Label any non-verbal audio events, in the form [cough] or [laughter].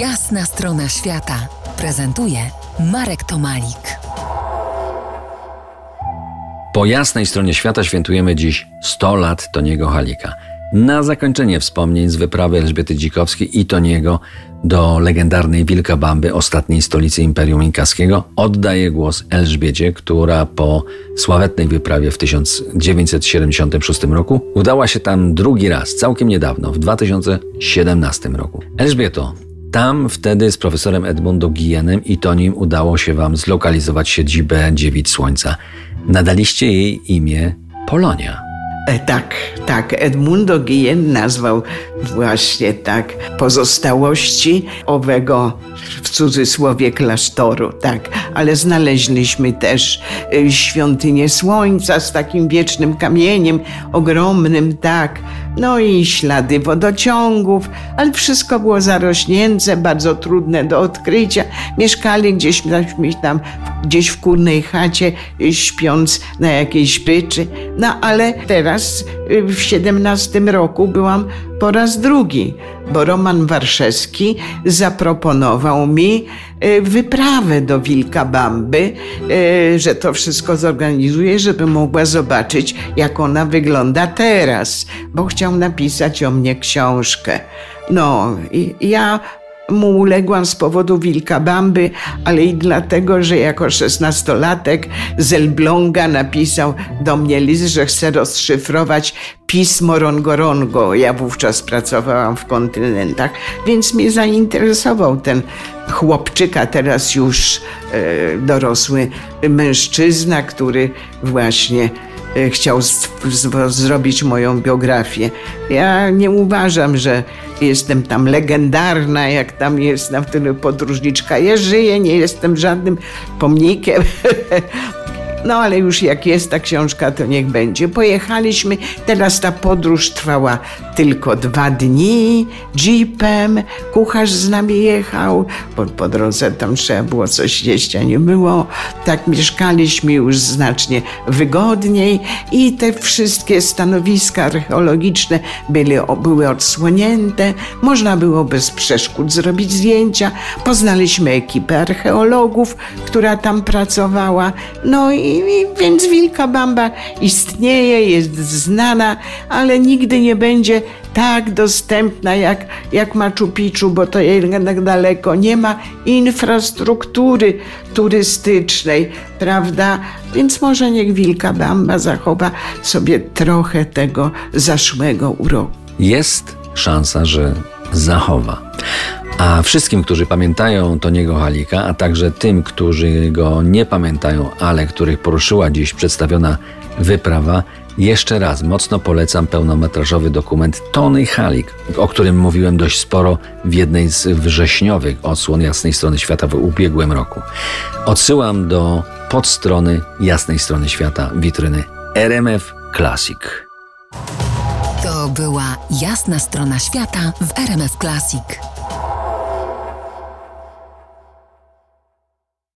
Jasna strona świata prezentuje Marek Tomalik. Po jasnej stronie świata świętujemy dziś 100 lat Toniego Halika. Na zakończenie wspomnień z wyprawy Elżbiety Dzikowskiej i Toniego do legendarnej Wilkabamby, ostatniej stolicy Imperium Inkaskiego, oddaję głos Elżbiecie, która po sławetnej wyprawie w 1976 roku udała się tam drugi raz, całkiem niedawno, w 2017 roku. Elżbieto, tam wtedy z profesorem Edmundo Guillenem i Tonim udało się wam zlokalizować siedzibę Dziewic Słońca. Nadaliście jej imię Polonia. E, Tak, tak. Edmundo Guillen nazwał właśnie tak pozostałości owego w cudzysłowie klasztoru, tak. Ale znaleźliśmy też y, świątynię słońca z takim wiecznym kamieniem ogromnym, tak. No i ślady wodociągów, ale wszystko było zarośnięte, bardzo trudne do odkrycia. Mieszkali gdzieś tam, gdzieś w kurnej chacie, śpiąc na jakiejś pryczy. No ale teraz w 17 roku byłam po raz drugi, bo Roman Warszewski zaproponował mi y, wyprawę do Wilkabamby, y, że to wszystko zorganizuje, żeby mogła zobaczyć, jak ona wygląda teraz, bo chciał napisać o mnie książkę. No, ja mu uległam z powodu Wilkabamby, ale i dlatego, że jako szesnastolatek z Elbląga napisał do mnie list, że chce rozszyfrować pismo Rongorongo. Ja wówczas pracowałam w kontynentach, więc mnie zainteresował ten chłopczyka, teraz już e, dorosły mężczyzna, który właśnie chciał z, z, zrobić moją biografię. Ja nie uważam, że jestem tam legendarna, jak tam jest na wtedy podróżniczka. Ja żyję, nie jestem żadnym pomnikiem. [laughs] No ale już jak jest ta książka, to niech będzie. Pojechaliśmy, teraz ta podróż trwała tylko dwa dni, jeepem, kucharz z nami jechał, po, po drodze tam trzeba było coś jeść, a nie było. Tak mieszkaliśmy już znacznie wygodniej i te wszystkie stanowiska archeologiczne były, były odsłonięte, można było bez przeszkód zrobić zdjęcia. Poznaliśmy ekipę archeologów, która tam pracowała, no i więc Wilka Bamba istnieje, jest znana, ale nigdy nie będzie tak dostępna jak, jak Machu Picchu, bo to jednak daleko. Nie ma infrastruktury turystycznej, prawda? Więc może niech Wilka Bamba zachowa sobie trochę tego zaszłego uroku. Jest szansa, że zachowa. A wszystkim, którzy pamiętają Toniego Halika, a także tym, którzy go nie pamiętają, ale których poruszyła dziś przedstawiona wyprawa, jeszcze raz mocno polecam pełnometrażowy dokument Tony Halik, o którym mówiłem dość sporo w jednej z wrześniowych odsłon Jasnej Strony Świata w ubiegłym roku. Odsyłam do podstrony Jasnej Strony Świata witryny RMF Classic. To była jasna strona świata w RMF Classic.